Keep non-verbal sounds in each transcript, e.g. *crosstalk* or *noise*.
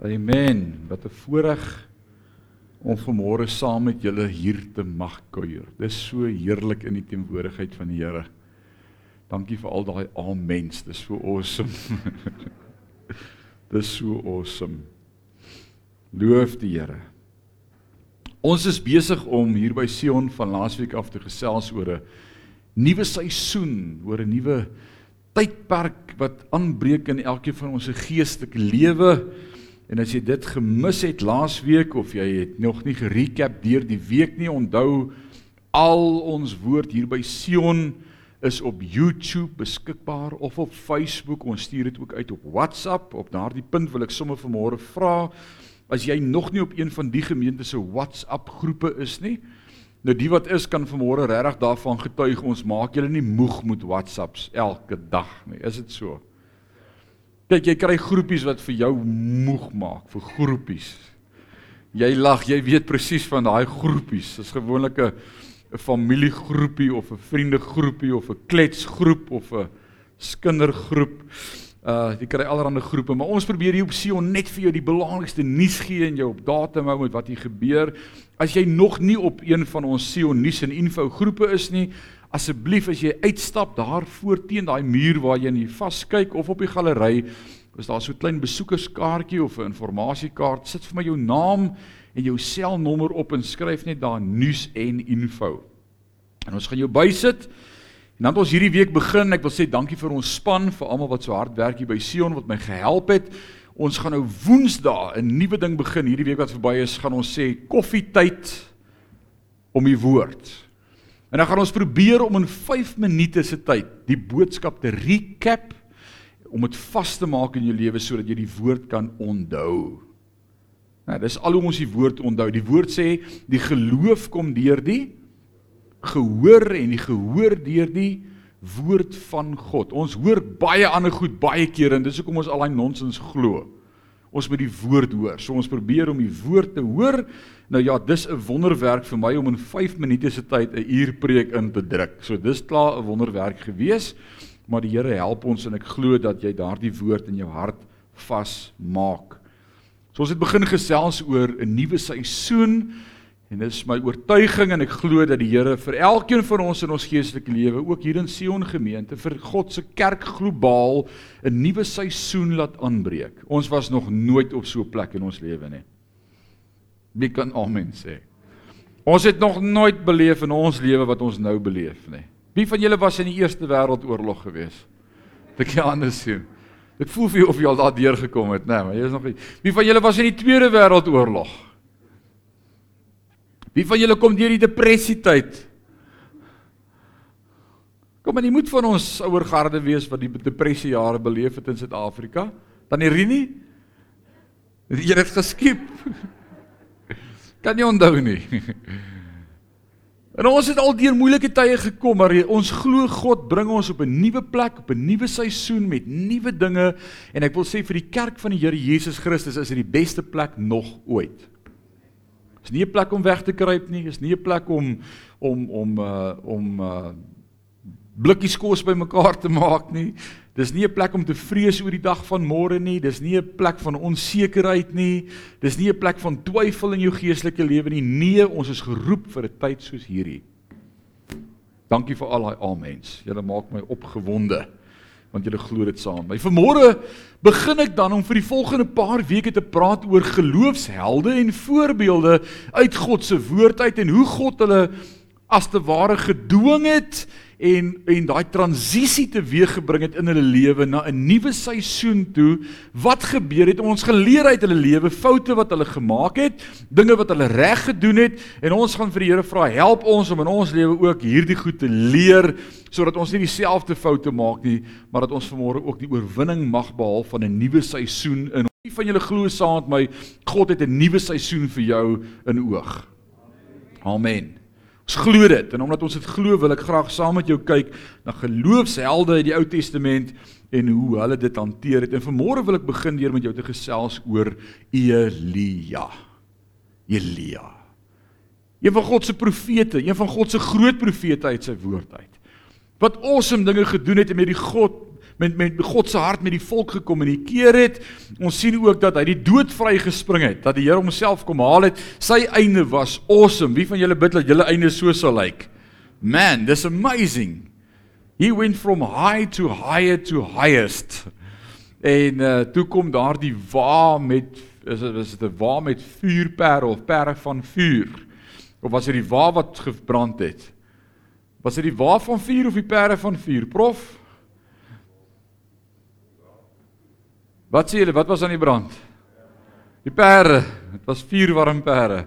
Amen. Wat 'n voorreg om vanmôre saam met julle hier te mag kuier. Dis so heerlik in die teenwoordigheid van die Here. Dankie vir al daai amens. Dis so awesome. *laughs* Dis so awesome. Loof die Here. Ons is besig om hier by Sion van laasweek af te gesels oor 'n nuwe seisoen, oor 'n nuwe tydperk wat aanbreek in elkeen van ons se geestelike lewe. En as jy dit gemis het laasweek of jy het nog nie gerecap deur die week nie, onthou al ons woord hier by Sion is op YouTube beskikbaar of op Facebook. Ons stuur dit ook uit op WhatsApp. Op daardie punt wil ek sommer vanmôre vra as jy nog nie op een van die gemeente se WhatsApp groepe is nie. Nou die wat is kan vanmôre regtig daarvan getuig ons maak julle nie moeg met WhatsApps elke dag nie. Is dit so? Kyk, jy kry groepies wat vir jou moeg maak, vir groepies. Jy lag, jy weet presies van daai groepies. Dis gewoonlik 'n 'n familiegroepie of 'n vriendegroepie of 'n kletsgroep of 'n skindergroep. Uh jy kry allerlei groepe, maar ons probeer hier op Sion net vir jou die belangrikste nuus gee en jou op datum hou met wat hier gebeur. As jy nog nie op een van ons Sion nuus en info groepe is nie, asseblief as jy uitstap daar voor teen daai muur waar jy in vaskyk of op die galery, is daar so 'n klein besoekerskaartjie of 'n informasiekaart. Sit vir my jou naam en jou selnommer op en skryf net daar nuus en info. En ons gaan jou bysit. En dan het ons hierdie week begin. Ek wil sê dankie vir ons span, vir almal wat so hard werk hier by Sion wat my gehelp het. Ons gaan nou Woensdae 'n nuwe ding begin. Hierdie week wat verby is, gaan ons sê koffietyd om die woord. En dan gaan ons probeer om in 5 minute se tyd die boodskap te recap om dit vas te maak in jou lewe sodat jy die woord kan onthou. Nou, dis al hoe ons die woord onthou. Die woord sê die geloof kom deur die gehoor en die gehoor deur die woord van God. Ons hoor baie ander goed baie kere en dis hoekom ons al daai nonsens glo. Ons moet die woord hoor. So ons probeer om die woord te hoor Nou ja, dis 'n wonderwerk vir my om in 5 minute se tyd 'n uur preek in te druk. So dis klaar 'n wonderwerk gewees, maar die Here help ons en ek glo dat jy daardie woord in jou hart vasmaak. So ons het begin gesels oor 'n nuwe seisoen en dit is my oortuiging en ek glo dat die Here vir elkeen van ons in ons geestelike lewe, ook hier in Sion gemeente, vir God se kerk globaal 'n nuwe seisoen laat aanbreek. Ons was nog nooit op so 'n plek in ons lewe nie. Wie kan amen sê? Ons het nog nooit beleef in ons lewe wat ons nou beleef nie. Wie van julle was in die Eerste Wêreldoorlog gewees? Dit kan anders sien. Dit voel vir jou of jy al daar deur gekom het, nê, nee, maar jy is nog nie. Wie van julle was in die Tweede Wêreldoorlog? Wie van julle kom deur die depressie tyd? Kom maar, jy moet van ons ouer garde wees wat die depressie jare beleef het in Suid-Afrika. Dan Irini? Jy het geskiep. *laughs* Kan nie onthou nie. En ons het al deur moeilike tye gekom, maar ons glo God bring ons op 'n nuwe plek, op 'n nuwe seisoen met nuwe dinge en ek wil sê vir die kerk van die Here Jesus Christus is dit die beste plek nog ooit. Is nie 'n plek om weg te kruip nie, is nie 'n plek om om om uh om uh blikkies kos bymekaar te maak nie. Dis nie 'n plek om te vrees oor die dag van môre nie. Dis nie 'n plek van onsekerheid nie. Dis nie 'n plek van twyfel in jou geestelike lewe nie. Nee, ons is geroep vir 'n tyd soos hierdie. Dankie vir al daai amens. Julle maak my opgewonde want julle glo dit saam. My vanmôre begin ek dan om vir die volgende paar weke te praat oor geloofshelde en voorbeelde uit God se woord uit en hoe God hulle as te ware gedwing het en en daai transisie teweeggebring het in hulle lewe na 'n nuwe seisoen toe. Wat gebeur het? Ons geleer uit hulle lewe foute wat hulle gemaak het, dinge wat hulle reg gedoen het en ons gaan vir die Here vra, help ons om in ons lewe ook hierdie goed te leer sodat ons nie dieselfde foute maak nie, maar dat ons vanmôre ook die oorwinning mag behaal van 'n nuwe seisoen in. Wie van julle glo saam met my, God het 'n nuwe seisoen vir jou in oog. Amen. Ons glo dit en omdat ons dit glo, wil ek graag saam met jou kyk na geloofshelde uit die Ou Testament en hoe hulle dit hanteer het. En vanmôre wil ek begin deur met jou te gesels oor Elia. Elia. Een van God se profete, een van God se groot profete uit sy woord uit. Wat awesome dinge gedoen het met die God met met God se hart met die volk gekommunikeer het. Ons sien ook dat hy die dood vrygespring het, dat die Here homself kom haal het. Sy einde was awesome. Wie van julle bid dat julle einde so sal lyk? Man, this amazing. He went from high to higher to highest. En uh toe kom daardie wa met is dit is dit 'n wa met vuurpere of pere van vuur? Of was dit die wa wat gebrand het? Was dit die wa van vuur of die pere van vuur? Prof Wat sê julle, wat was aan die brand? Die pere. Dit was vier warm pere.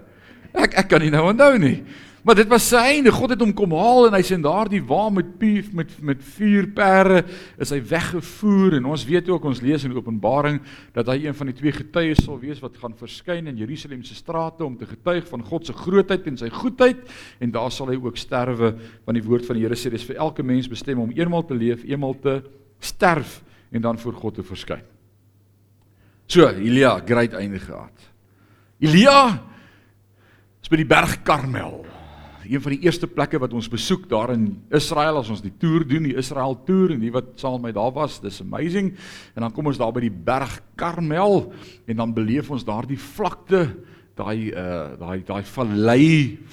Ek ek kan nie nou onthou nie. Maar dit was sy einde. God het hom kom haal en hy's in daardie wa met pief met met vier pere is hy weggevoer en ons weet ook ons lees in Openbaring dat hy een van die twee getuies sal wees wat gaan verskyn in Jerusalem se strate om te getuig van God se grootheid en sy goedheid en daar sal hy ook sterwe want die woord van die Here sê dis vir elke mens bestem om eenmal te leef, eenmal te sterf en dan voor God te verskyn. So, Elia, great einde gehad. Elia is by die berg Karmel. Een van die eerste plekke wat ons besoek daar in Israel as ons die toer doen, die Israel toer en die wat saam met my daar was, dis amazing. En dan kom ons daar by die berg Karmel en dan beleef ons daardie vlakte, daai uh daai daai vallei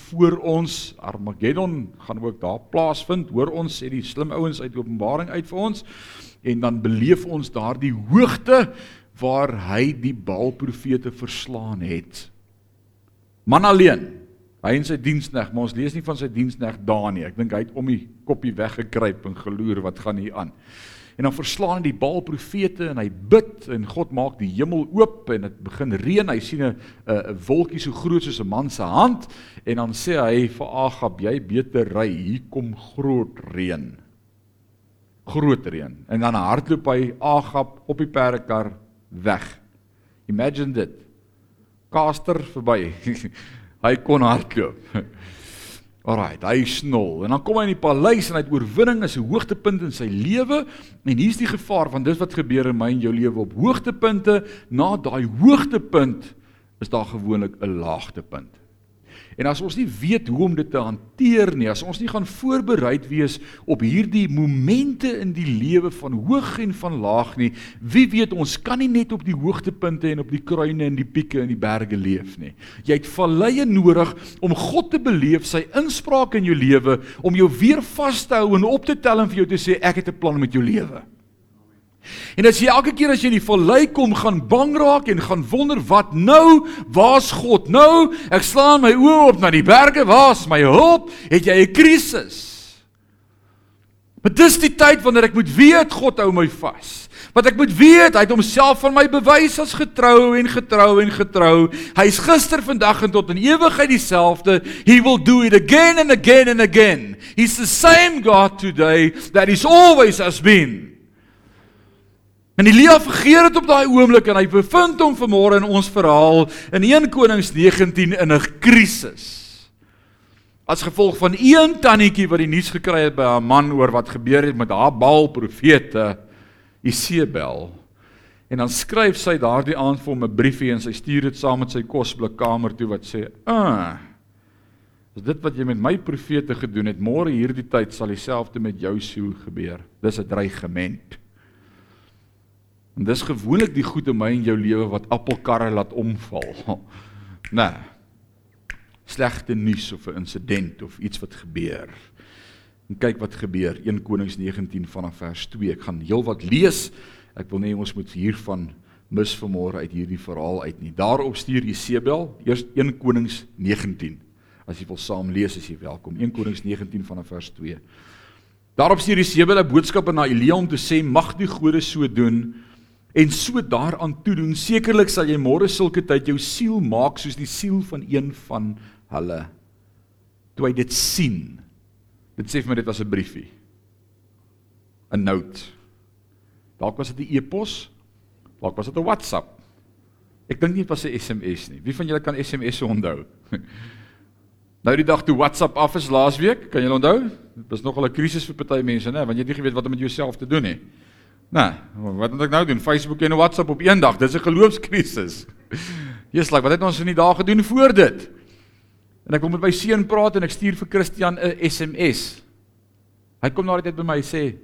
voor ons, Armageddon gaan ook daar plaasvind. Hoor ons sê die slim ouens uit Openbaring uit vir ons en dan beleef ons daardie hoogte waar hy die Baalprofete verslaan het. Man alleen. Hy en sy diensneg, maar ons lees nie van sy diensneg daar nie. Ek dink hy het om die koppie weggekruip en geloer wat gaan hier aan. En dan verslaan hy die Baalprofete en hy bid en God maak die hemel oop en dit begin reën. Hy sien 'n 'n wolkie so groot soos 'n man se hand en dan sê hy vir Agab, jy beter ry, hier kom groot reën. Groot reën. En dan hardloop hy Agab op die perdekar weg. Imagine dit. Kaster verby. *laughs* hy kon hardloop. *laughs* Alraight, hy snol. En dan kom hy in die paleis en hy het oorwinning as 'n hoogtepunt in sy lewe. En hier's die gevaar van dis wat gebeur in my en jou lewe op hoogtepunte. Na daai hoogtepunt is daar gewoonlik 'n laagtepunt. En as ons nie weet hoe om dit te hanteer nie, as ons nie gaan voorbereid wees op hierdie momente in die lewe van hoog en van laag nie, wie weet ons kan nie net op die hoogtepunte en op die kruine en die pieke en die berge leef nie. Jy het valleie nodig om God te beleef, sy inspraak in jou lewe, om jou weer vas te hou en op te tel en vir jou te sê ek het 'n plan met jou lewe. En as jy elke keer as jy in die vallei kom gaan bang raak en gaan wonder wat nou? Waar's God nou? Ek slaan my oë op na die berge, waar's my hulp? Het jy 'n krisis? Maar dis die tyd wanneer ek moet weet God hou my vas. Wat ek moet weet, hy het homself van my bewys as getrou en getrou en getrou. Hy's gister, vandag en tot in ewigheid dieselfde. He will do it again and again and again. He's the same God today that he's always has been. En Elia vergeet dit op daai oomblik en hy bevind hom vanmôre in ons verhaal in 1 Konings 19 in 'n krisis. As gevolg van een tannetjie wat die nuus gekry het by haar man oor wat gebeur het met haar Baal profete Isebel. En dan skryf sy daardie aand vir hom 'n briefie en sy stuur dit saam met sy kosblik kamer toe wat sê: "Ah. As dit wat jy met my profete gedoen het, môre hierdie tyd sal dieselfde met jou siel gebeur." Dis 'n dreigement. En dis gewoonlik die goed in my en jou lewe wat appelkarre laat omval. *laughs* Nee. Slegte nuus of 'n insident of iets wat gebeur. En kyk wat gebeur 1 Konings 19 vanaf vers 2. Ek gaan heelwat lees. Ek wil nie ons moet hiervan mis vanmôre uit hierdie verhaal uit nie. Daarop stuur Jesebel, eers 1 Konings 19. As jy wil saam lees, is jy welkom. 1 Konings 19 vanaf vers 2. Daarop stuur Jesebel 'n boodskap na Elia om te sê: "Mag die gode so doen en so daaraan toe doen, sekerlik sal jy môre sulke tyd jou siel maak soos die siel van een van hulle. Toe hy dit sien. Dit sê vir my dit was 'n briefie. 'n Note. Dalk was dit 'n e-pos. Dalk was dit 'n WhatsApp. Ek dink nie dit was 'n SMS nie. Wie van julle kan SMS se onthou? *laughs* Nou die dag toe WhatsApp af is laasweek, kan julle onthou? Dit was nogal 'n krisis vir party mense, né, want jy het nie geweet wat om met jouself te doen nie. Nee, wat moet ek nou doen? Facebook en WhatsApp op een dag. Dis 'n geloofskrisis. Jesus, like, wat het ons in die dae gedoen voor dit? En ek wil met my seun praat en ek stuur vir Christian 'n SMS. Hy kom na die tyd by my sê: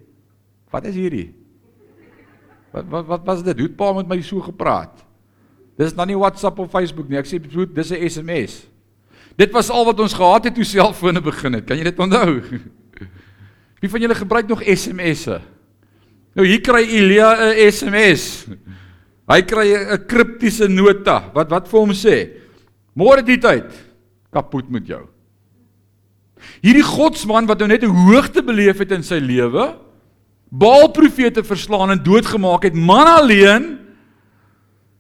"Wat is hierdie?" Wat wat wat was dit? Hoe het pa met my so gepraat? Dis nou nie WhatsApp of Facebook nie. Ek sê broer, dis 'n SMS. Dit was al wat ons gehad het toe selfone begin het. Kan jy dit onthou? *laughs* Wie van julle gebruik nog SMS'e? Nou hier kry Elia 'n SMS. Hy kry 'n kriptiese nota wat wat vir hom sê: "Môre die tyd kapot met jou." Hierdie godsman wat nou net 'n hoogte beleef het in sy lewe, Baal profete verslaan en doodgemaak het, man alleen,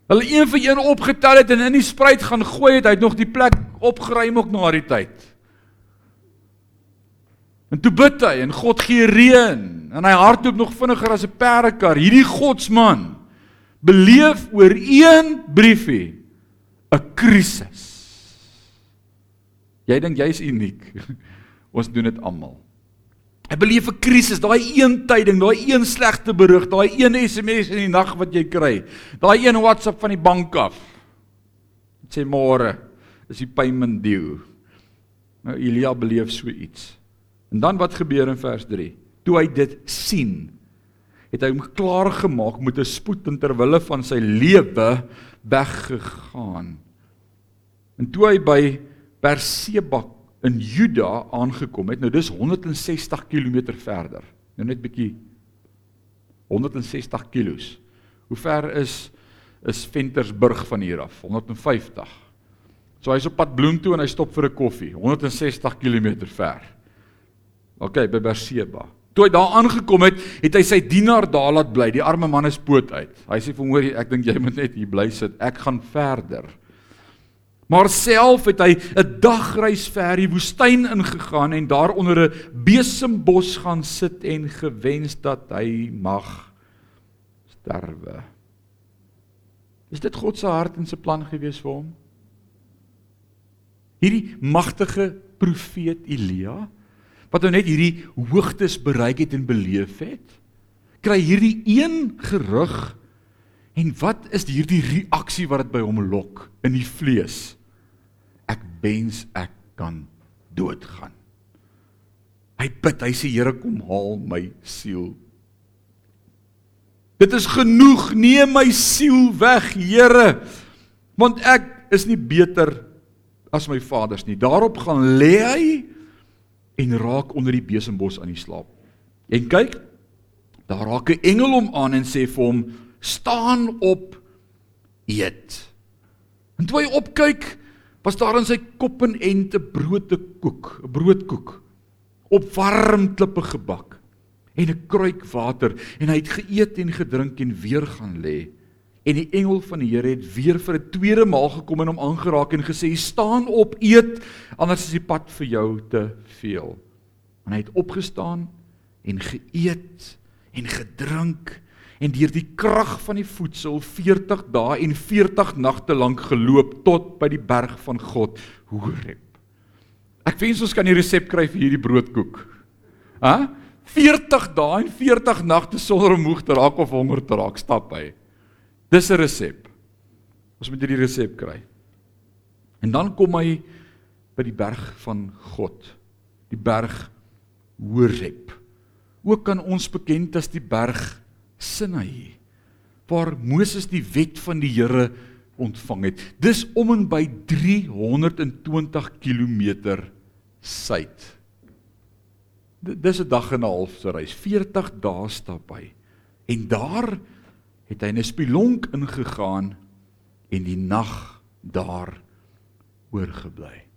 hulle een vir een opgetel het en in die spruit gaan gooi het, hy het nog die plek opgeruim ook na die tyd. En toe bid hy en God gee reën en hy hardloop nog vinniger as 'n perdekar. Hierdie godsman beleef oor een briefie 'n krisis. Jy dink jy's uniek. *laughs* Ons doen dit almal. Hy beleef 'n krisis, daai een tyding, daai een slegte berig, daai een SMS in die nag wat jy kry. Daai een WhatsApp van die bank af. Dit sê môre is die payment due. Nou Elia beleef so iets. En dan wat gebeur in vers 3? Toe hy dit sien, het hy hom klaar gemaak met 'n spoed en ter wille van sy lewe weggegaan. En toe hy by Perseba in Juda aangekom het. Nou dis 160 km verder. Nou net bietjie 160 kilos. Hoe ver is is Ventersburg van hier af? 150. So hy's op pad Bloem toe en hy stop vir 'n koffie. 160 km ver. OK, by Berseba. Toe hy daar aangekom het, het hy sy dienaar daar laat bly. Die arme man is poot uit. Hy sê vir hom: "Hoor, ek dink jy moet net hier bly sit. Ek gaan verder." Maar self het hy 'n dagreis ver die woestyn ingegaan en daar onder 'n besembos gaan sit en gewens dat hy mag sterwe. Is dit God se hart en se plan gewees vir hom? Hierdie magtige profeet Elia wat nou net hierdie hoogtes bereik het en beleef het, kry hierdie een gerug en wat is hierdie reaksie wat dit by hom lok in die vlees? ek wens ek kan doodgaan. Hy bid, hy sê Here kom haal my siel. Dit is genoeg, neem my siel weg, Here, want ek is nie beter as my vaders nie. Daarop gaan lê hy en raak onder die besembos aan die slaap. En kyk, daar raak 'n engel hom aan en sê vir hom: "Staan op, eet." En toe hy opkyk, was daar in sy kop en ente brood te koek, 'n broodkoek op warm klippe gebak en 'n kruik water en hy het geëet en gedrink en weer gaan lê. En die engel van die Here het weer vir 'n tweede maal gekom en hom aangeraak en gesê: "Staan op, eet, anders is die pad vir jou te veel." En hy het opgestaan en geëet en gedrink en deur die krag van die voedsel 40 dae en 40 nagte lank geloop tot by die berg van God Horeb. Ek wens ons kan die resep kry vir hierdie broodkoek. Hæ? 40 dae en 40 nagte sonder om moeg te raak of honger te raak, stap hy. Dis 'n resep. Ons moet hierdie resep kry. En dan kom hy by die berg van God, die berg Horeb. Ook kan ons bekend as die berg Sinai waar Moses die wet van die Here ontvang het. Dis om en by 320 km suid. Dis 'n dag en 'n half se reis, 40 dae stap hy. En daar het hy in 'n spilonk ingegaan en die nag daar oorgebly.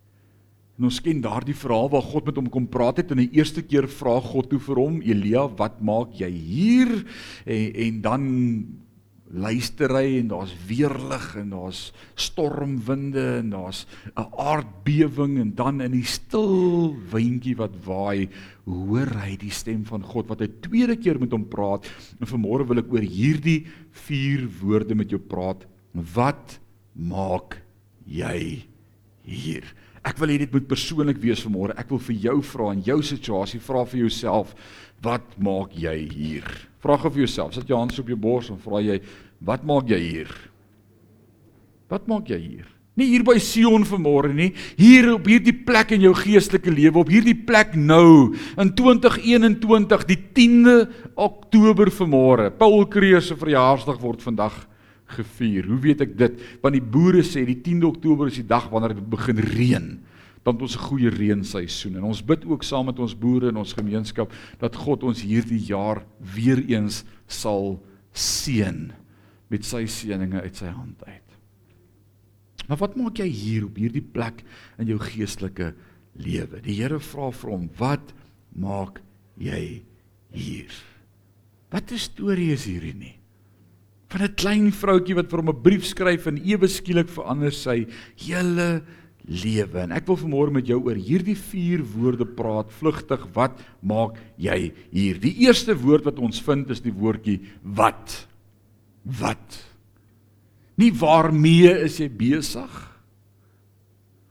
En ons ken daardie verhaal waar God met hom kom praat het en die eerste keer vra God toe vir hom, Elia, wat maak jy hier? En en dan luister hy en daar's weerlig en daar's stormwinde en daar's 'n aardbewing en dan in die stil windjie wat waai, hoor hy die stem van God wat hy tweede keer met hom praat. En vanmôre wil ek oor hierdie vier woorde met jou praat. Wat maak jy hier? Ek wil hê dit moet persoonlik wees vanmôre. Ek wil vir jou vra in jou situasie, vra vir jouself, wat maak jy hier? Vra gou vir jouself, sit jou hand op jou bors en vra jy, wat maak jy hier? Wat maak jy hier? Nie hier by Sion vanmôre nie, hier op hierdie plek in jou geestelike lewe, op hierdie plek nou in 2021, die 10de Oktober vanmôre. Paul Kreer se verjaarsdag word vandag gevier. Hoe weet ek dit? Want die boere sê die 10de Oktober is die dag wanneer dit begin reën. Dan het ons 'n goeie reenseisoen en ons bid ook saam met ons boere in ons gemeenskap dat God ons hierdie jaar weer eens sal seën met sy seëninge uit sy hand uit. Maar wat maak jy hier op hierdie plek in jou geestelike lewe? Die Here vra vir hom, "Wat maak jy hier?" Wat 'n storie is hierdie nie? Van 'n klein vroutjie wat vir hom 'n brief skryf en ewe skielik verander sy hele lewe. En ek wil vanmôre met jou oor hierdie vier woorde praat, vlugtig. Wat maak jy hier? Die eerste woord wat ons vind is die woordjie wat. Wat? Nie waarmee is jy besig?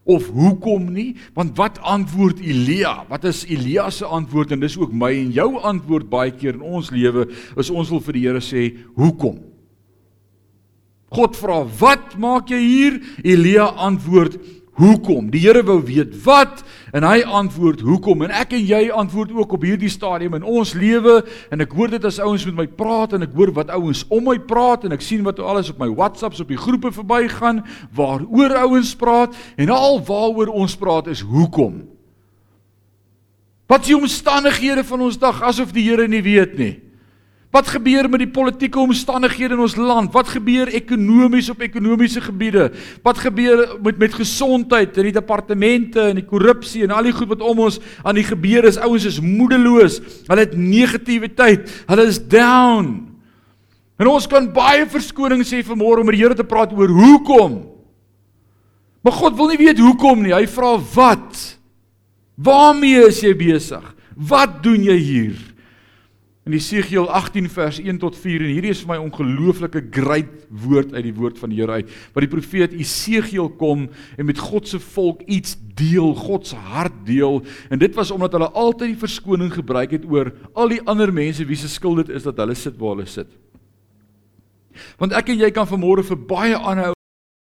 Of hoekom nie? Want wat antwoord Elia? Wat is Elia se antwoord en dis ook my en jou antwoord baie keer in ons lewe is ons wil vir die Here sê, "Hoekom?" God vra, "Wat maak jy hier?" Elia antwoord, hoekom. Die Here wou weet wat en hy antwoord hoekom en ek en jy antwoord ook op hierdie stadium in ons lewe en ek hoor dit as ouens met my praat en ek hoor wat ouens om my praat en ek sien wat alles op my WhatsApps op die groepe verbygaan waaroor ouens praat en al waaroor ons praat is hoekom. Wat is die omstandighede van ons dag asof die Here nie weet nie? Wat gebeur met die politieke omstandighede in ons land? Wat gebeur ekonomies op ekonomiese gebiede? Wat gebeur met met gesondheid in die departemente en die korrupsie en al die goed wat om ons aan die gebeur is? Ouens is moedeloos. Hulle het negativiteit. Hulle is down. En ons kan baie verskoning sê vanmôre om met die Here te praat oor hoekom. Maar God wil nie weet hoekom nie. Hy vra wat? Waarmee is jy besig? Wat doen jy hier? In Jesegiel 18 vers 1 tot 4 en hierdie is vir my ongelooflike great woord uit die woord van die Here uit. Wat die profeet Jesegiel kom en met God se volk iets deel, God se hart deel en dit was omdat hulle altyd die verskoning gebruik het oor al die ander mense wie se skuld dit is dat hulle sit waar hulle sit. Want ek en jy kan vanmôre vir baie aanhou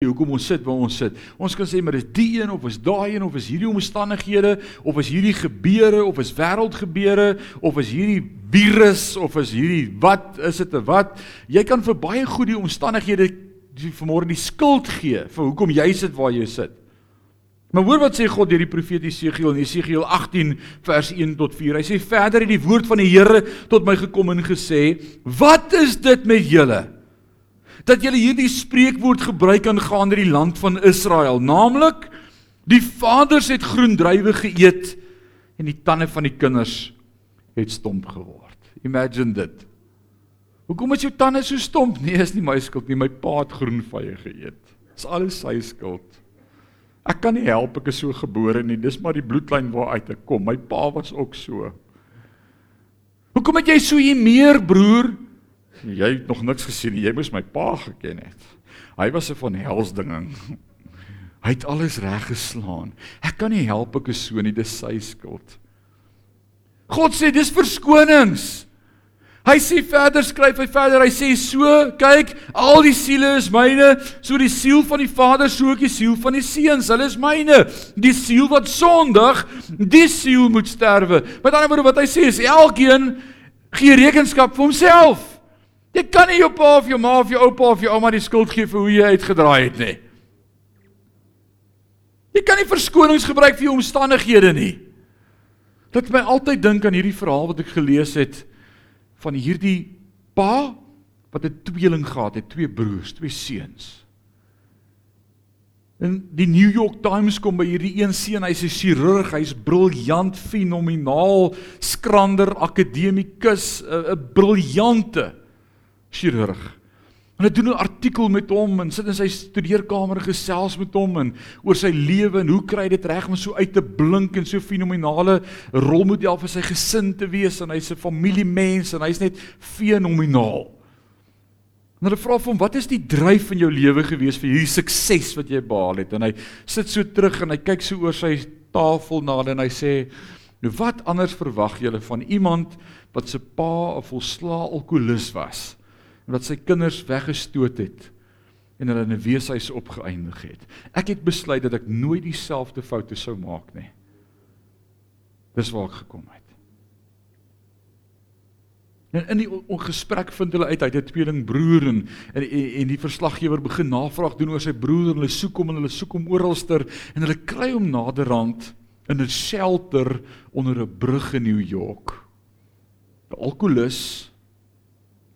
hoekom ons sit waar ons sit. Ons kan sê maar dis die een of is daai een of is hierdie omstandighede of is hierdie gebeure of is wêreldgebeure of is hierdie virus of is hierdie wat is dit 'n wat? Jy kan vir baie goed die omstandighede vanmôre die skuld gee vir hoekom jy sit waar jy sit. Maar hoor wat sê God deur die profeet Jesegiel in Jesegiel 18 vers 1 tot 4. Hy sê verder het die woord van die Here tot my gekom en gesê: "Wat is dit met julle?" Dat julle hierdie spreekwoord gebruik aangaande die land van Israel, naamlik die vaders het groen druiwe geëet en die tande van die kinders het stomp geword. Imagine dit. Hoekom is jou tande so stomp? Nee, is nie my skuld nie, my pa het groen vye geëet. Dis alles sy skuld. Ek kan nie help ek is so gebore nie. Dis maar die bloedlyn waaruit ek kom. My pa was ook so. Hoekom het jy so hier meer broer? Jy het nog niks gesien nie. Jy moes my pa geken het. Hy was 'n van helsdinging. Hy het alles reg geslaan. Ek kan nie help ek is so nie, dis sy skuld. God sê dis verskonings. Hy sê verder skryf hy verder, hy sê so, kyk, al die siele is myne, so die siel van die Vader, so ook die siel van die Seun, hulle is myne. Die siel wat sondig, die siel moet sterwe. Met ander woorde wat hy sê is elkeen gee rekenskap vir homself. Jy kan nie jou pa of jou ma of jou oupa of jou ouma die skuld gee vir hoe jy uitgedraai het nie. Jy kan nie verskonings gebruik vir jou omstandighede nie. Dit my altyd dink aan hierdie verhaal wat ek gelees het van hierdie pa wat 'n tweeling gehad het, twee broers, twee seuns. En die New York Times kom by hierdie een seun, hy's 'n chirurg, hy's briljant, fenomenaal, skrander, akademikus, 'n briljante chirurg. En hy doen 'n artikel met hom en sit in sy studeerkamer gesels met hom en oor sy lewe en hoe kry dit reg om so uit te blink en so fenominale rolmodel vir sy gesin te wees en hy's 'n familiemens en hy's net fenomenaal. En hulle vra vir hom, "Wat is die dryf in jou lewe gewees vir hierdie sukses wat jy behaal het?" En hy sit so terug en hy kyk so oor sy tafel na hulle en hy sê, "Nou wat anders verwag julle van iemand wat se pa 'n volslaa alkolikus was?" Wat sy kinders weggestoot het en hulle in 'n weeshuis opgeëindig het. Ek het besluit dat ek nooit dieselfde foute sou maak nie. Dis waar ek gekom het. En in die gesprek vind hulle uit hy het 'n tweelingbroer en, en en die verslaggewer begin navraag doen oor sy broer en hulle soek hom en hulle soek hom oralster en hulle kry hom naderhand in 'n shelter onder 'n brug in New York. 'n Alkolikus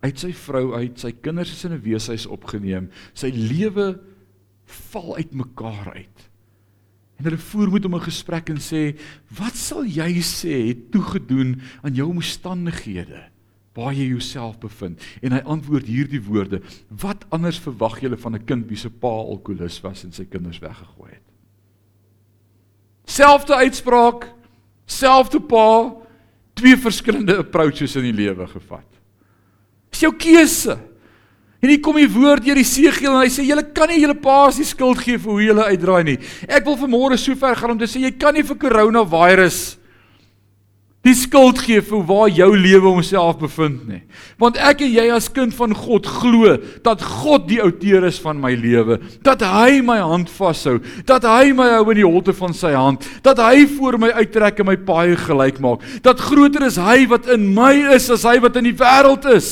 uit sy vrou uit, sy kinders is in 'n weeshuis opgeneem, sy lewe val uitmekaar uit. En hulle voer met hom 'n gesprek en sê, "Wat sal jy sê het toegedoen aan jou omstandighede?" waar jy jouself bevind en hy antwoord hierdie woorde wat anders verwag jy van 'n kind wie se pa alkolikus was en sy kinders weggegooi het selfde uitspraak selfde pa twee verskillende approaches in die lewe gevat jou keuse en hier kom die woord deur die seëgeel en hy sê julle kan nie julle pa se skuld gee vir hoe julle uitdraai nie ek wil vanmôre so ver gaan om te sê jy kan nie vir coronavirus die skuld gee vir waar jou lewe homself bevind nie. Want ek en jy as kind van God glo dat God die outeur is van my lewe, dat hy my hand vashou, dat hy my hou in die holte van sy hand, dat hy voor my uittrek en my paai gelyk maak, dat groter is hy wat in my is as hy wat in die wêreld is.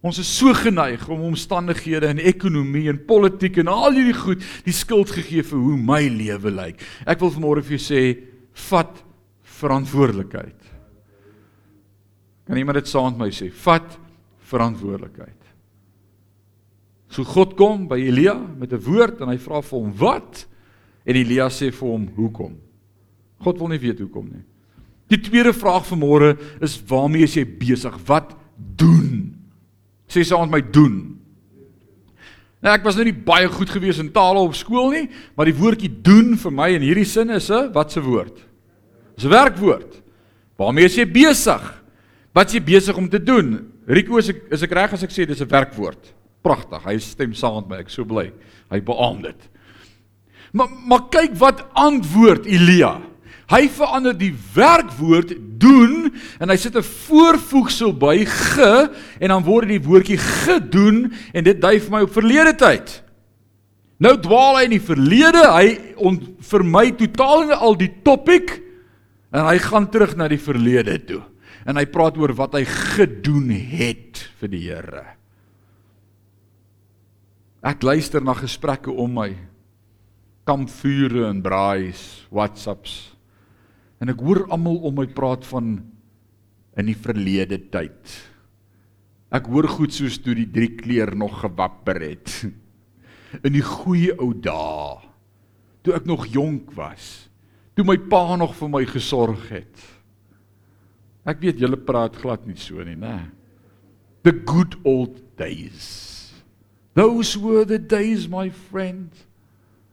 Ons is so geneig om omstandighede en ekonomie en politiek en al hierdie goed die skuld gegee vir hoe my lewe lyk. Ek wil vanmôre vir jou sê vat verantwoordelikheid. Kan iemand dit saam met my sê? Vat verantwoordelikheid. So God kom by Elia met 'n woord en hy vra vir hom wat en Elia sê vir hom hoekom. God wil nie weet hoekom nie. Die tweede vraag vir môre is waarmee is jy besig? Wat doen? Sê saam met my doen. Nou ek was nou nie baie goed gewees in tale op skool nie, maar die woordjie doen vir my in hierdie sin is 'n wat se woord? Dis 'n werkwoord. Waarmee is jy besig? Wat is jy besig om te doen? Rico, is ek is ek reg as ek sê dis 'n werkwoord? Pragtig. Hy stem saam met my. Ek so bly. Hy beamoed dit. Maar maar kyk wat antwoord Elia. Hy verander die werkwoord doen en hy sit 'n voorvoegsel by ge en dan word die woordjie gedoen en dit dui vir my op verlede tyd. Nou dwaal hy in die verlede, hy vermy totaal en al die topik en hy gaan terug na die verlede toe. En hy praat oor wat hy gedoen het vir die Here. Ek luister na gesprekke om my kampvure en braais, WhatsApps En ek hoor almal om my praat van in die verlede tyd. Ek hoor goed soos toe die drie kleer nog gewapper het. *laughs* In die goeie ou dae. Toe ek nog jonk was. Toe my pa nog vir my gesorg het. Ek weet julle praat glad nie so nie, né? The good old days. Those were the days my friend.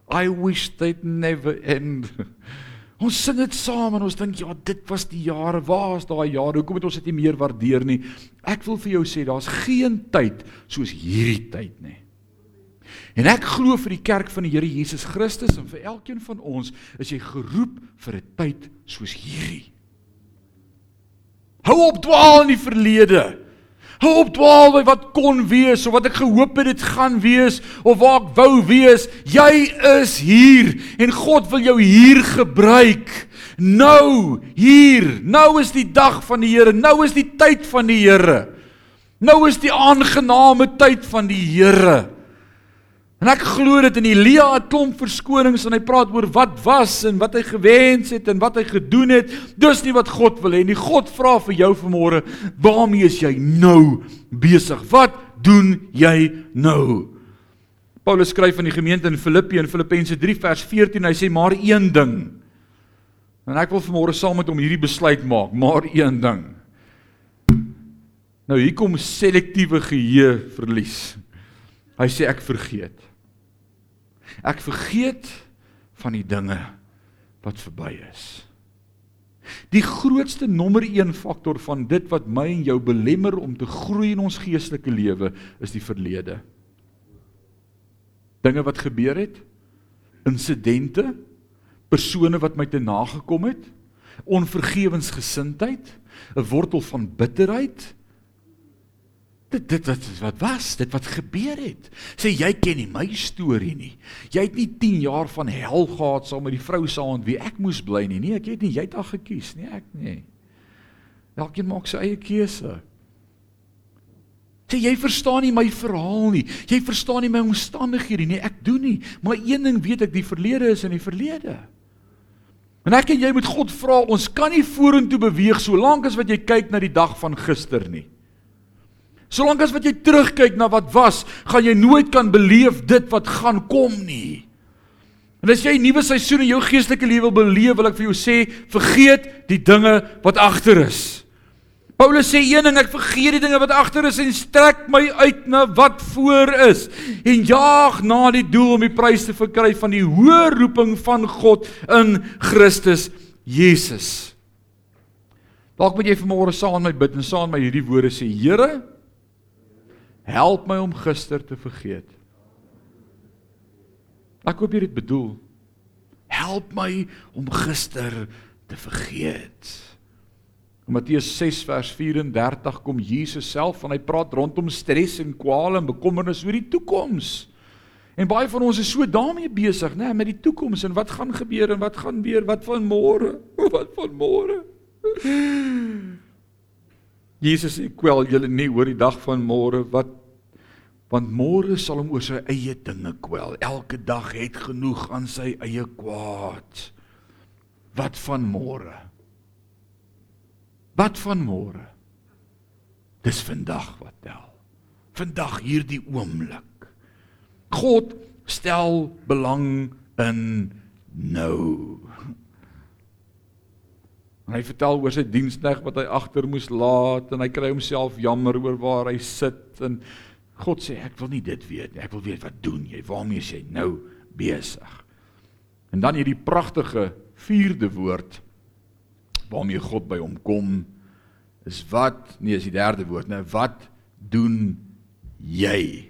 I wish they'd never end. *laughs* Ons sing dit saam en ons dink ja, dit was die jare. Waar is daai jare? Hoekom het ons dit nie meer waardeer nie? Ek wil vir jou sê daar's geen tyd soos hierdie tyd nie. En ek glo vir die kerk van die Here Jesus Christus en vir elkeen van ons is jy geroep vir 'n tyd soos hierdie. Hou op dwaal in die verlede. Hou op dwaal by wat kon wees of wat ek gehoop het dit gaan wees of waar ek wou wees. Jy is hier en God wil jou hier gebruik. Nou, hier. Nou is die dag van die Here. Nou is die tyd van die Here. Nou is die aangename tyd van die Here. En ek glo dit in Elia 'n klomp verskonings en hy praat oor wat was en wat hy gewens het en wat hy gedoen het. Dis nie wat God wil hê nie. God vra vir jou vanmôre, waarmee is jy nou besig? Wat doen jy nou? Paulus skryf aan die gemeente in Filippi in Filippense 3 vers 14. Hy sê maar een ding. En ek wil vanmôre saam met hom hierdie besluit maak, maar een ding. Nou hier kom selektiewe geheue verlies. Hy sê ek vergeet. Ek vergeet van die dinge wat verby is. Die grootste nommer 1 faktor van dit wat my en jou belemmer om te groei in ons geestelike lewe is die verlede. Dinge wat gebeur het, insidente, persone wat my te nagekom het, onvergewensgesindheid, 'n wortel van bitterheid, Dit dit dit wat was, dit wat gebeur het. Sê jy ken nie my storie nie. Jy het nie 10 jaar van hel gehad saam met die vrou saam wie ek moes bly nie. Nee, ek het nie jy het al gekies nie, ek nie. Elkeen maak sy eie keuse. Sê jy verstaan nie my verhaal nie. Jy verstaan nie my omstandighede nie. Ek doen nie. Maar een ding weet ek, die verlede is in die verlede. En ek en jy moet God vra, ons kan nie vorentoe beweeg solank as wat jy kyk na die dag van gister nie. Solank as wat jy terugkyk na wat was, gaan jy nooit kan beleef dit wat gaan kom nie. En as jy 'n nuwe seisoen in jou geestelike lewe wil beleef, wil ek vir jou sê, vergeet die dinge wat agter is. Paulus sê een ding, ek vergeet die dinge wat agter is en strek my uit na wat voor is en jaag na die doel om die prys te verkry van die hoë roeping van God in Christus Jesus. Dalk moet jy vanmôre saam met my bid en saam met my hierdie woorde sê: Here, help my om gister te vergeet. Ek hoop jy dit bedoel. Help my om gister te vergeet. In Matteus 6 vers 34 kom Jesus self en hy praat rondom stres en kwale en bekommernis oor die toekoms. En baie van ons is so daarmee besig, né, met die toekoms en wat gaan gebeur en wat gaan weer, wat van môre? *laughs* Wat van môre? Jesus sê kwel julle nie oor die dag van môre wat want môre sal hom oor sy eie dinge kwel. Elke dag het genoeg aan sy eie kwaad. Wat van môre? Wat van môre? Dis vandag wat tel. Vandag hierdie oomblik. God stel belang in nou. En hy vertel oor sy diensneg wat hy agter moes laat en hy kry homself jammer oor waar hy sit en God sê ek wil nie dit weet nie. Ek wil weet wat doen jy? Waarmee is jy nou besig? En dan hierdie pragtige vierde woord waarmee God by hom kom is wat nee is die derde woord nou wat doen jy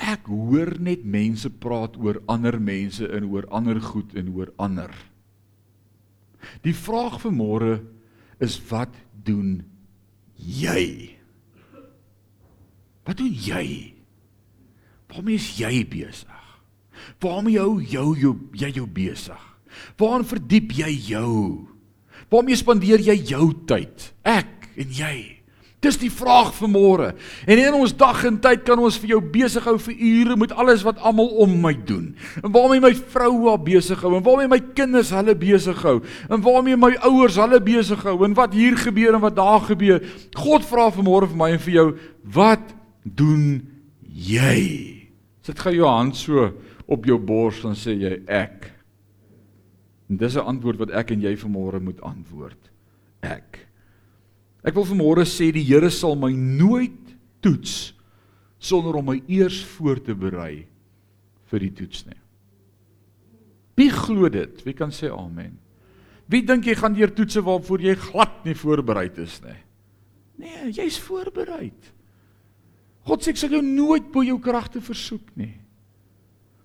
ek hoor net mense praat oor ander mense en oor ander goed en oor ander die vraag vir môre is wat doen jy wat doen jy waarmee is jy besig waarmee hou jou jou jy jou besig Waarin verdiep jy jou? Waarmee spandeer jy jou tyd? Ek en jy. Dis die vraag vir môre. En in ons dag en tyd kan ons vir jou besig hou vir ure met alles wat almal om my doen. En waarmee my vrou haar besig hou en waarmee my kinders hulle besig hou en waarmee my ouers hulle besig hou en wat hier gebeur en wat daar gebeur. God vra vir môre vir my en vir jou, wat doen jy? Sit gou jou hand so op jou bors en sê jy ek En dis 'n antwoord wat ek en jy vanmôre moet antwoord. Ek. Ek wil vanmôre sê die Here sal my nooit toets sonder om my eers voor te berei vir die toets nie. Wie glo dit? Wie kan sê amen? Wie dink jy gaan deur toetse waarvoor jy glad nie voorberei is nie? Nee, jy's voorberei. God sê ek sal jou nooit bo jou kragte versoek nie.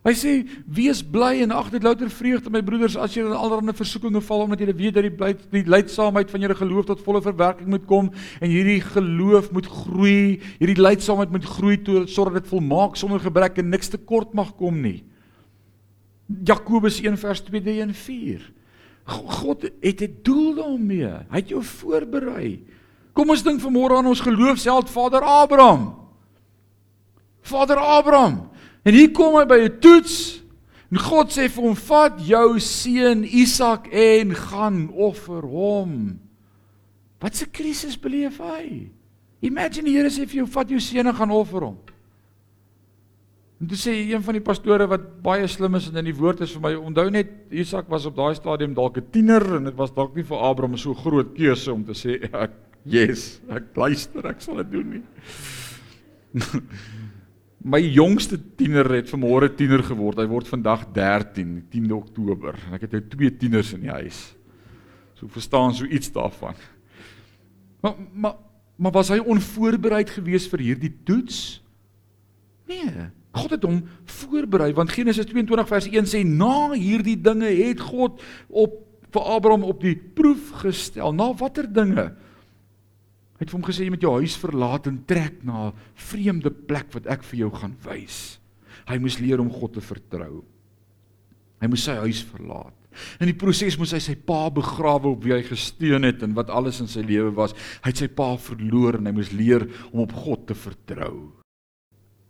Hy sê wees bly en ag dit louter vreugde my broeders as julle in allerlei versoekinge val omdat julle weet dat die bly die lydsaamheid van julle geloof tot volle verwerking moet kom en hierdie geloof moet groei, hierdie lydsaamheid moet groei tot sodat dit volmaak sonder gebrek en niks tekort mag kom nie. Jakobus 1 vers 2 en 4. God het 'n doel daarmee. Hy het jou voorberei. Kom ons dink vanmôre aan ons geloofsheld Vader Abraham. Vader Abraham En hier kom hy by 'n toets en God sê vir hom: "Vat jou seun Isak en gaan offer hom." Wat 'n krisis beleef hy? Imagine die Here sê vir jou: "Vat jou seun en gaan offer hom." En toe sê een van die pastore wat baie slim is en in die woord is vir my, onthou net Isak was op daai stadium dalk 'n tiener en dit was dalk nie vir Abraham so groot keuse om te sê ek yes, ek luister, ek sal dit doen nie. *laughs* My jongste tiener het vanmôre tiener geword. Hy word vandag 13, 10 Oktober. En ek het nou twee tieners in die huis. So verstaan so iets daarvan. Maar maar maar was hy onvoorbereid geweest vir hierdie toets? Nee. God het hom voorberei want Genesis 22 vers 1 sê na hierdie dinge het God op vir Abraham op die proef gestel. Na watter dinge? Hy het vir hom gesê jy moet jou huis verlaat en trek na 'n vreemde plek wat ek vir jou gaan wys. Hy moes leer om God te vertrou. Hy moes sy huis verlaat. In die proses moes hy sy pa begrawe op wie hy gesteun het en wat alles in sy lewe was. Hy het sy pa verloor en hy moes leer om op God te vertrou.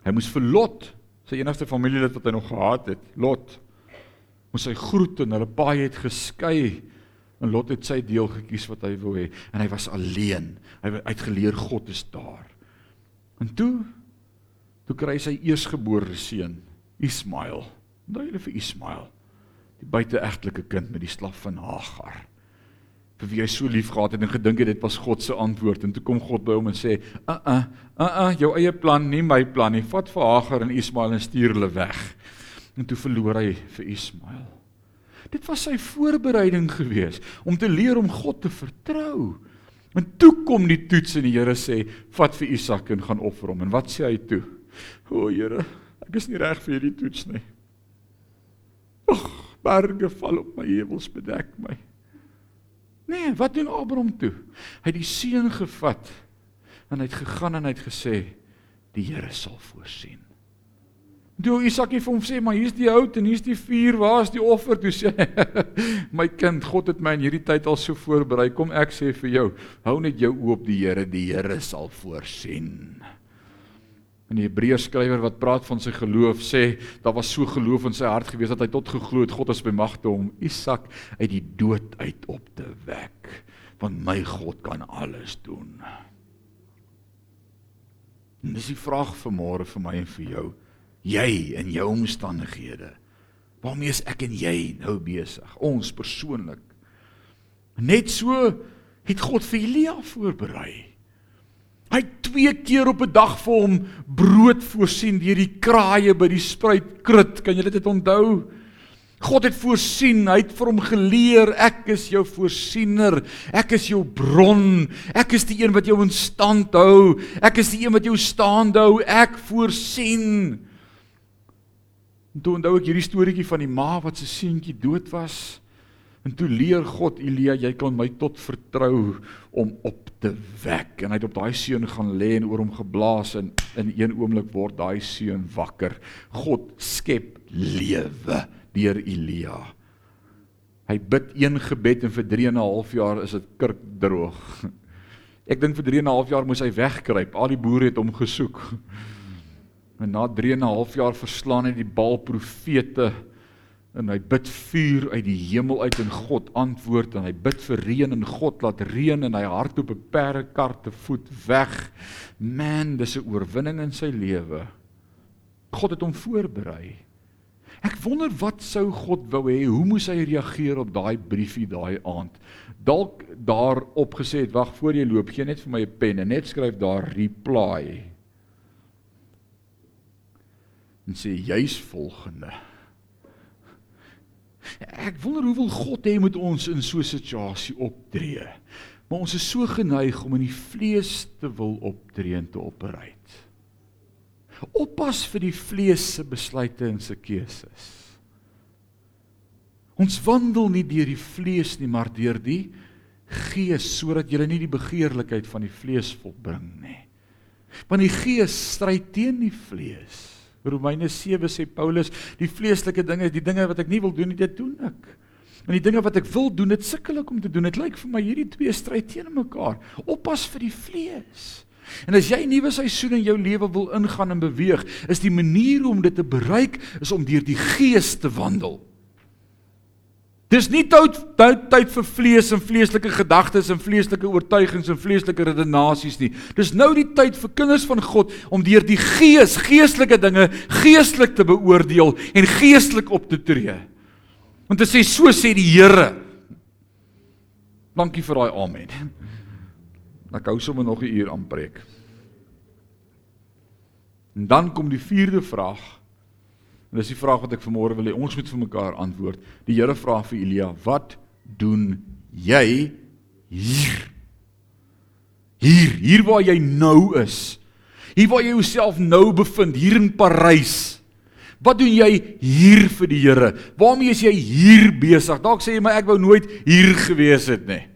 Hy moes vir Lot, sy enigste familielid wat hy nog gehad het, Lot, moes hy groet en hulle paai het geskei en Lot het sy deel gekies wat hy wou hê en hy was alleen. Hy het geleer God is daar. En toe toe kry sy eersgebore seun, Ismael. Onthou julle vir Ismael? Die buiteegtelike kind met die slaaf van Hagar. Vir wie hy so lief gehad het en gedink het dit was God se antwoord en toe kom God by hom en sê, "Uh uh, uh uh, jou eie plan, nie my plan nie. Vat vir Hagar en Ismael en stuur hulle weg." En toe verloor hy vir Ismael. Dit was sy voorbereiding gewees om te leer om God te vertrou. En toe kom die toets en die Here sê, "Vat vir Isak en gaan offer hom." En wat sê hy toe? "O Here, ek is nie reg vir hierdie toets nie." Ag, berge val op my heuwels bedek my. Nee, wat doen Abraham toe? Hy het die seun gevat en hy het gegaan en hy het gesê die Here sal voorsien. Toe Isak het vir hom sê, "Maar hier's die hout en hier's die vuur, waar's die offer?" Toe sê *laughs* "My kind, God het my in hierdie tyd al so voorberei. Kom ek sê vir jou, hou net jou oop die Here, die Here sal voorsien." En die Hebreërs skrywer wat praat van sy geloof sê daar was so geloof in sy hart gewees dat hy tot geglo het God is by magte om Isak uit die dood uit op te wek want my God kan alles doen. En dis die vraag vir môre vir my en vir jou. Jy in jou omstandighede. Waarmee is ek en jy nou besig? Ons persoonlik. Net so het God vir Elia voorberei. Hy het twee keer op 'n dag vir hom brood voorsien deur die kraaie by die spruitkrit. Kan julle dit onthou? God het voorsien, hy het vir hom geleer, ek is jou voorsiener, ek is jou bron, ek is die een wat jou in stand hou, ek is die een wat jou staande hou, ek voorsien. En toe onthou ek hierdie storieetjie van die ma wat se seentjie dood was. En toe leer God Elia, jy kan my tot vertrou om op te wek. En hy het op daai seun gaan lê en oor hom geblaas en in een oomblik word daai seun wakker. God skep lewe deur Elia. Hy bid een gebed en vir 3 en 'n half jaar is dit kurkdroog. *laughs* Ek dink vir 3 en 'n half jaar moes hy wegkruip. Al die boere het hom gesoek. En na 3 en 'n half jaar verslaan hy die Baal profete en hy bid vuur uit die hemel uit en God antwoord en hy bid vir reën en God laat reën en hy hardloop 'n perdekar te voet weg. Man, dis 'n oorwinning in sy lewe. God het hom voorberei. Ek wonder wat sou God wou hê? Hoe moes hy reageer op daai briefie daai aand? Dalk daar opgesê het, wag voor jy loop, gee net vir my 'n pen en net skryf daar reply. En sê juis volgende. Ek wonder hoe wil God hê moet ons in so 'n situasie optree? Maar ons is so geneig om in die vlees te wil optree en te operate. Oppas vir die vlees se besluite en se keuses. Ons wandel nie deur die vlees nie, maar deur die gees sodat jy nie die begeerlikheid van die vlees volbring nie. Want die gees stry teen die vlees. Romeine 7 sê Paulus, die vleeslike dinge, die dinge wat ek nie wil doen nie, dit doen ek. En die dinge wat ek wil doen, dit sukkel ek om te doen. Dit lyk vir my hierdie twee stry teen mekaar. Oppas vir die vlees. En as jy 'n nuwe seisoen in jou lewe wil ingaan en beweeg, is die manier om dit te bereik is om deur die gees te wandel. Dis nie tyd tyd vir vlees en vleeslike gedagtes en vleeslike oortuigings en vleeslike redenasies nie. Dis nou die tyd vir kinders van God om deur die Gees geestelike dinge geestelik te beoordeel en geestelik op te tree. Want dit sê so sê die Here. Dankie vir daai amen. Ek hou sommer nog 'n uur aan preek. En dan kom die vierde vraag En dis die vraag wat ek vanmôre wil hê ons moet vir mekaar antwoord. Die Here vra vir Elia, "Wat doen jy hier? Hier, hier waar jy nou is. Hier waar jy jouself nou bevind, hier in Parys. Wat doen jy hier vir die Here? Waarmee is jy hier besig? Dalk sê jy maar ek wou nooit hier gewees het nie.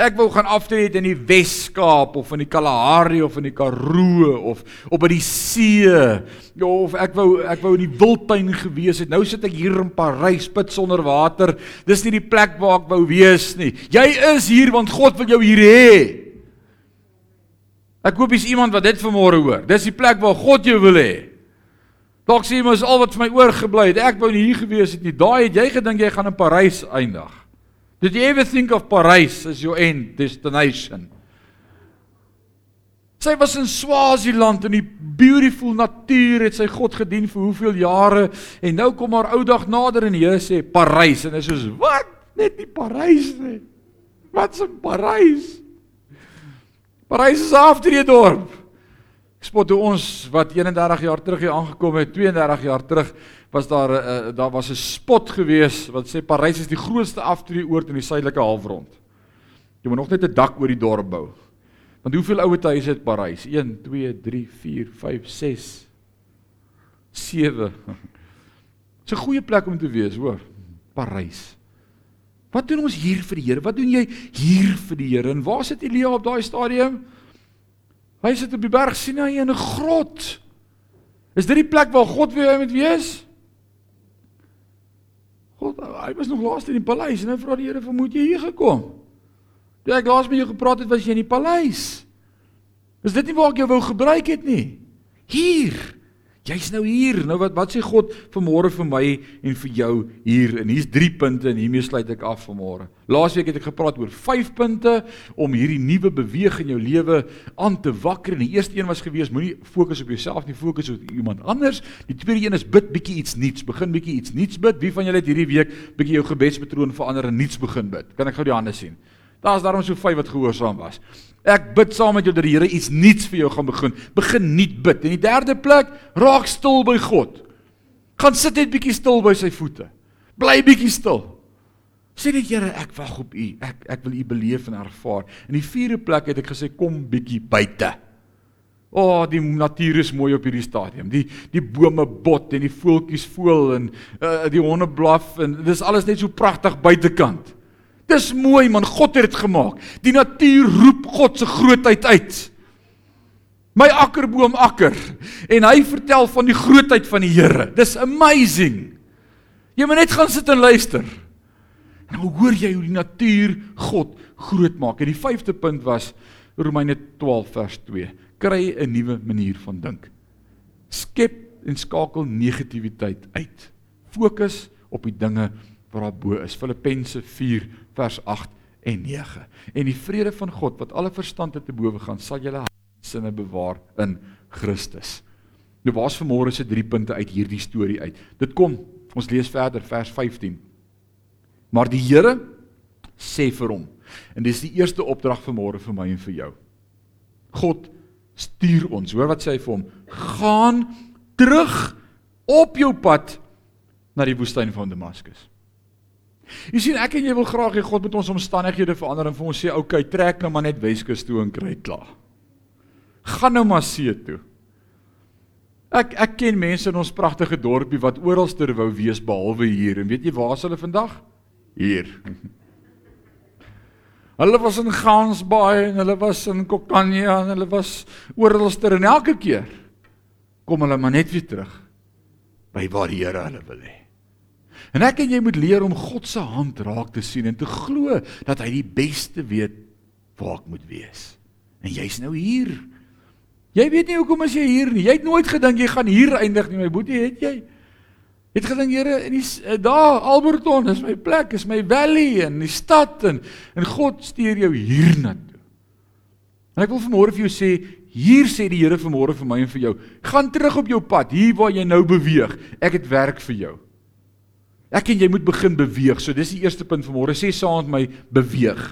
Ek wou gaan aftree in die Wes-Kaap of in die Kalahari of in die Karoo of op by die see ja, of ek wou ek wou in die Wildtuin gewees het. Nou sit ek hier in Parys, put sonder water. Dis nie die plek waar ek wou wees nie. Jy is hier want God wil jou hier hê. Ek hoop jy's iemand wat dit vanmôre hoor. Dis die plek waar God jou wil hê. Dalk sê jy mos al wat vir my oorgebly het. Ek wou nie hier gewees het nie. Daai het jy gedink jy gaan in Parys eindig. Did you ever think of Paris as your end destination? Sy was in Swaziland in die beautiful natuur het sy God gedien vir hoeveel jare en nou kom haar ou dag nader en die Here sê Parys en is soos wat? Net nie Parys nie. Wat's in Parys? Parys is 'n aftreedorp. Ek spot hoe ons wat 31 jaar terug hier aangekom het, 32 jaar terug, was daar uh, daar was 'n spot gewees wat sê Parys is die grootste aftreeoord in die suidelike halfrond. Jy moet nog net 'n dak oor die dorp bou. Want hoeveel ouete huise het Parys? 1 2 3 4 5 6 7. Dis 'n goeie plek om te wees, hoor. Parys. Wat doen ons hier vir die Here? Wat doen jy hier vir die Here? En waar sit Elia op daai stadium? Hy sit op die berg Sinai in 'n grot. Is dit die plek waar God wil hy moet wees? God, hy was nog laas in die paleis en nou vra die Here, "Waar moet jy hier gekom?" Toe ek laas met jou gepraat het, was jy in die paleis. Is dit nie waar ek jou wou gebruik het nie? Hier. Jy's nou hier. Nou wat wat sê God vanmôre vir my en vir jou hier? En hier's 3 punte en hiermee sluit ek af vanmôre. Laasweek het ek gepraat oor 5 punte om hierdie nuwe beweeg in jou lewe aan te wakker. En die eerste een was gewees moenie fokus op jouself nie, fokus op iemand anders. Die tweede een is bid bietjie iets nuuts. Begin bietjie iets nuuts bid. Wie van julle het hierdie week bietjie jou gebedspatroon verander en nuuts begin bid? Kan ek gou die hande sien? Daar's daarom so vyf wat gehoorsaam was. Ek bid saam met jou dat die Here iets nuuts vir jou gaan begin. Begin nuut bid. En die derde plek, raak stil by God. Gaan sit net bietjie stil by sy voete. Bly bietjie stil. Sê net Here, ek wag op U. Ek ek wil U beleef en ervaar. In die vierde plek het ek gesê kom bietjie buite. O, oh, die natuur is mooi op hierdie stadium. Die die bome bot en die voeltjies voel en uh, die honde blaf en dis alles net so pragtig buitekant. Dis mooi man, God het dit gemaak. Die natuur roep God se grootheid uit. My akkerboom akker en hy vertel van die grootheid van die Here. Dis amazing. Jy moet net gaan sit en luister. En dan hoor jy hoe die natuur God groot maak. En die vyfde punt was Romeine 12 vers 2. Kry 'n nuwe manier van dink. Skep en skakel negatiwiteit uit. Fokus op die dinge wat daar bo is. Filippense 4 vers 8 en 9. En die vrede van God wat alle verstand te bowe gaan, sal julle sinne bewaar in Christus. Nou waar's vanmôre se drie punte uit hierdie storie uit. Dit kom, ons lees verder vers 15. Maar die Here sê vir hom en dis die eerste opdrag vanmôre vir my en vir jou. God stuur ons. Hoor wat sê hy vir hom? Gaan terug op jou pad na die woestyn van Damaskus. *laughs* Jy sien ek en jy wil graag hê God moet ons omstandighede verander en vir ons sê okay, trek nou maar net Weskus toe en kry klaar. Gaan nou maar see toe. Ek ek ken mense in ons pragtige dorpie wat oralster wou wees behalwe hier en weet jy waar is hulle vandag? Hier. *laughs* Hulle was in Gansbaai en hulle was in Kokania en hulle was oralster en elke keer kom hulle maar net weer terug by waar die Here hulle wil hê. En ek en jy moet leer om God se hand raak te sien en te glo dat hy die beste weet waar ek moet wees. En jy's nou hier. Jy weet nie hoekom as jy hier nie. Jy het nooit gedink jy gaan hier eindig nie, my boetie, het jy? Jy het gedink Here, in die eh, daar Alberton is my plek, is my valley en die stad en en God stuur jou hiernatoe. En ek wil vanmôre vir jou sê, hier sê die Here vanmôre vir my en vir jou, gaan terug op jou pad, hier waar jy nou beweeg. Ek het werk vir jou. Ek en jy moet begin beweeg. So dis die eerste punt van môre. Sê saam met my beweeg.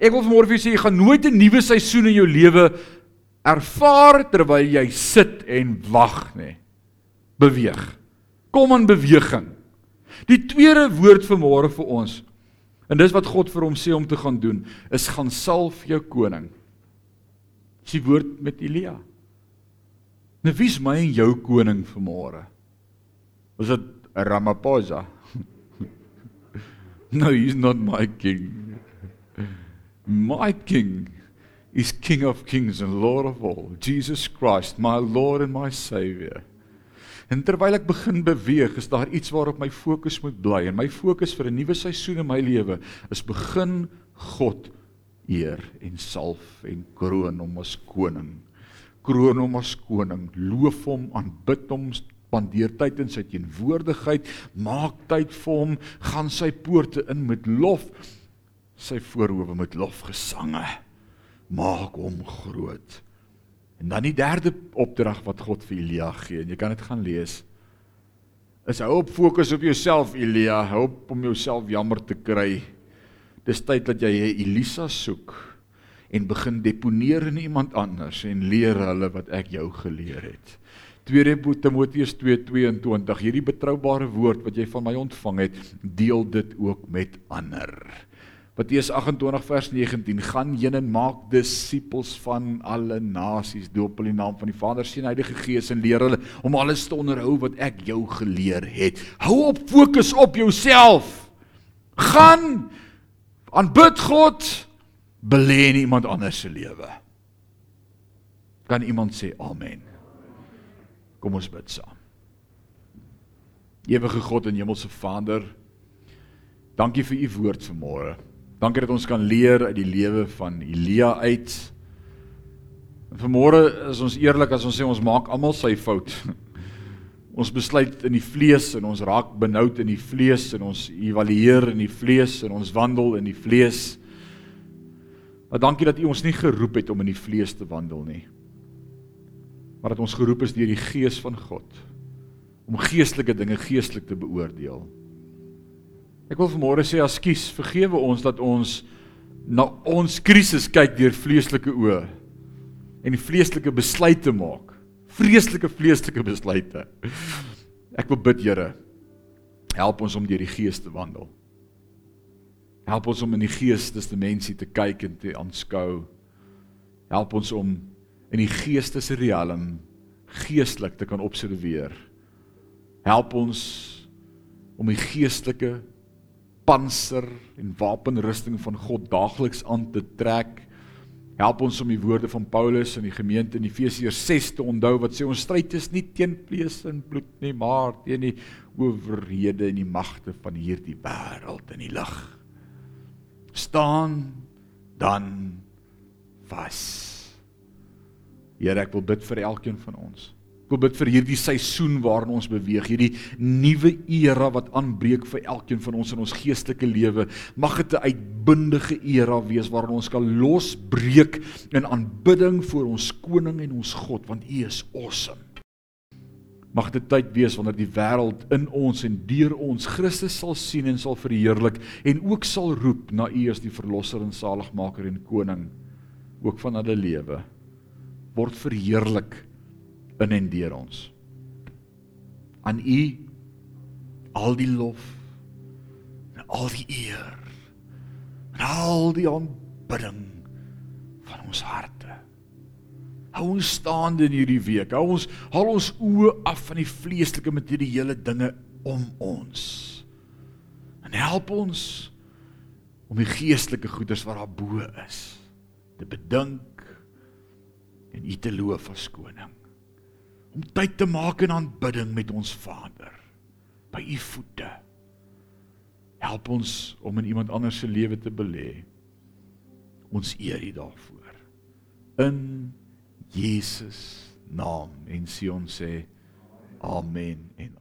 Ek wil vanmôre vir jou sê jy gaan nooit 'n nuwe seisoen in jou lewe ervaar terwyl jy sit en wag nê. Beweeg. Kom in beweging. Die tweede woord vir môre vir ons en dis wat God vir hom sê om te gaan doen is gaan salf jou koning. Dis die woord met Elia. Nou wie's my en jou koning vir môre? Was dit Ramaphosa. no, he's not my king. My king is king of kings and lord of all, Jesus Christ, my lord and my savior. En terwyl ek begin beweeg, is daar iets waarop my fokus moet bly. En my fokus vir 'n nuwe seisoen in my lewe is begin God eer en salf en kroon hom as koning. Kroon hom as koning, loof hom, aanbid hom, spandeer tyd in sy teenwoordigheid, maak tyd vir hom, gaan sy poorte in met lof, sy voorhoewe met lofgesange. Maak hom groot. En dan die derde opdrag wat God vir Elia gee, en jy kan dit gaan lees. Is hou op fokus op jouself Elia, hou op om jouself jammer te kry. Dis tyd dat jy 'n Elisa soek en begin deponeer in iemand anders en leer hulle wat ek jou geleer het. 2 Timoteus 2:22 Hierdie betroubare woord wat jy van my ontvang het, deel dit ook met ander. Matteus 28 vers 19 gaan heen en maak disippels van alle nasies doop hulle in die naam van die Vader, Seun Heilige Gees en leer hulle om alles te onderhou wat ek jou geleer het. Hou op fokus op jouself. Gaan aanbid God, belê in iemand anders se lewe. Kan iemand sê amen? Kom ons bid saam. Ewige God en Hemelse Vader, dankie vir u woord vanmôre. Dankie dat ons kan leer uit die lewe van Elia uit. Vanmôre is ons eerlik as ons sê ons maak almal sy fout. *laughs* Ons besluit in die vlees en ons raak benoud in die vlees en ons evalueer in die vlees en ons wandel in die vlees. Maar dankie dat U ons nie geroep het om in die vlees te wandel nie. Maar dat ons geroep is deur die Gees van God om geestelike dinge geestelik te beoordeel. Ek wil vanmôre sê askies, vergewe ons dat ons na ons krisis kyk deur vleeslike oë en die vleeslike besluite maak. Vreeslike vleeslike besluite. Ek wil bid, Here, help ons om deur die Gees te wandel. Help ons om in die geestesdimensie te kyk en te aanskou. Help ons om in die geestesriem geestelik te kan observeer. Help ons om die geestelike panser en wapenrusting van God daagliks aan te trek. Help ons om die woorde van Paulus in die gemeente in Efesiërs 6 te onthou wat sê ons stryd is nie teen vlees en bloed nie, maar teen die owerhede en die magte van hierdie wêreld in die lig. Staan dan vas. Here, ek wil bid vir elkeen van ons. Ek wil bid vir hierdie seisoen waarin ons beweeg, hierdie nuwe era wat aanbreek vir elkeen van ons in ons geestelike lewe. Mag dit 'n uitbundige era wees waarin ons kan losbreek in aanbidding voor ons koning en ons God, want U is awesome. Mag dit tyd wees wanneer die wêreld in ons en deur ons Christus sal sien en sal verheerlik en ook sal roep na U as die verlosser en saligmaker en koning ook van hulle lewe. Word verheerlik in en deur ons. Aan U al die lof en al die eer en al die aanbidding van ons harte. Hou ons staande in hierdie week. Hou ons haal ons oë af van die vleeslike materiële dinge om ons. En help ons om die geestelike goederes wat daar bo is te bedink en U te loof as koning om tyd te maak in aanbidding met ons Vader by u voete. Help ons om in iemand anders se lewe te belê. Ons eer u daarvoor. In Jesus naam en Sion sê amen en.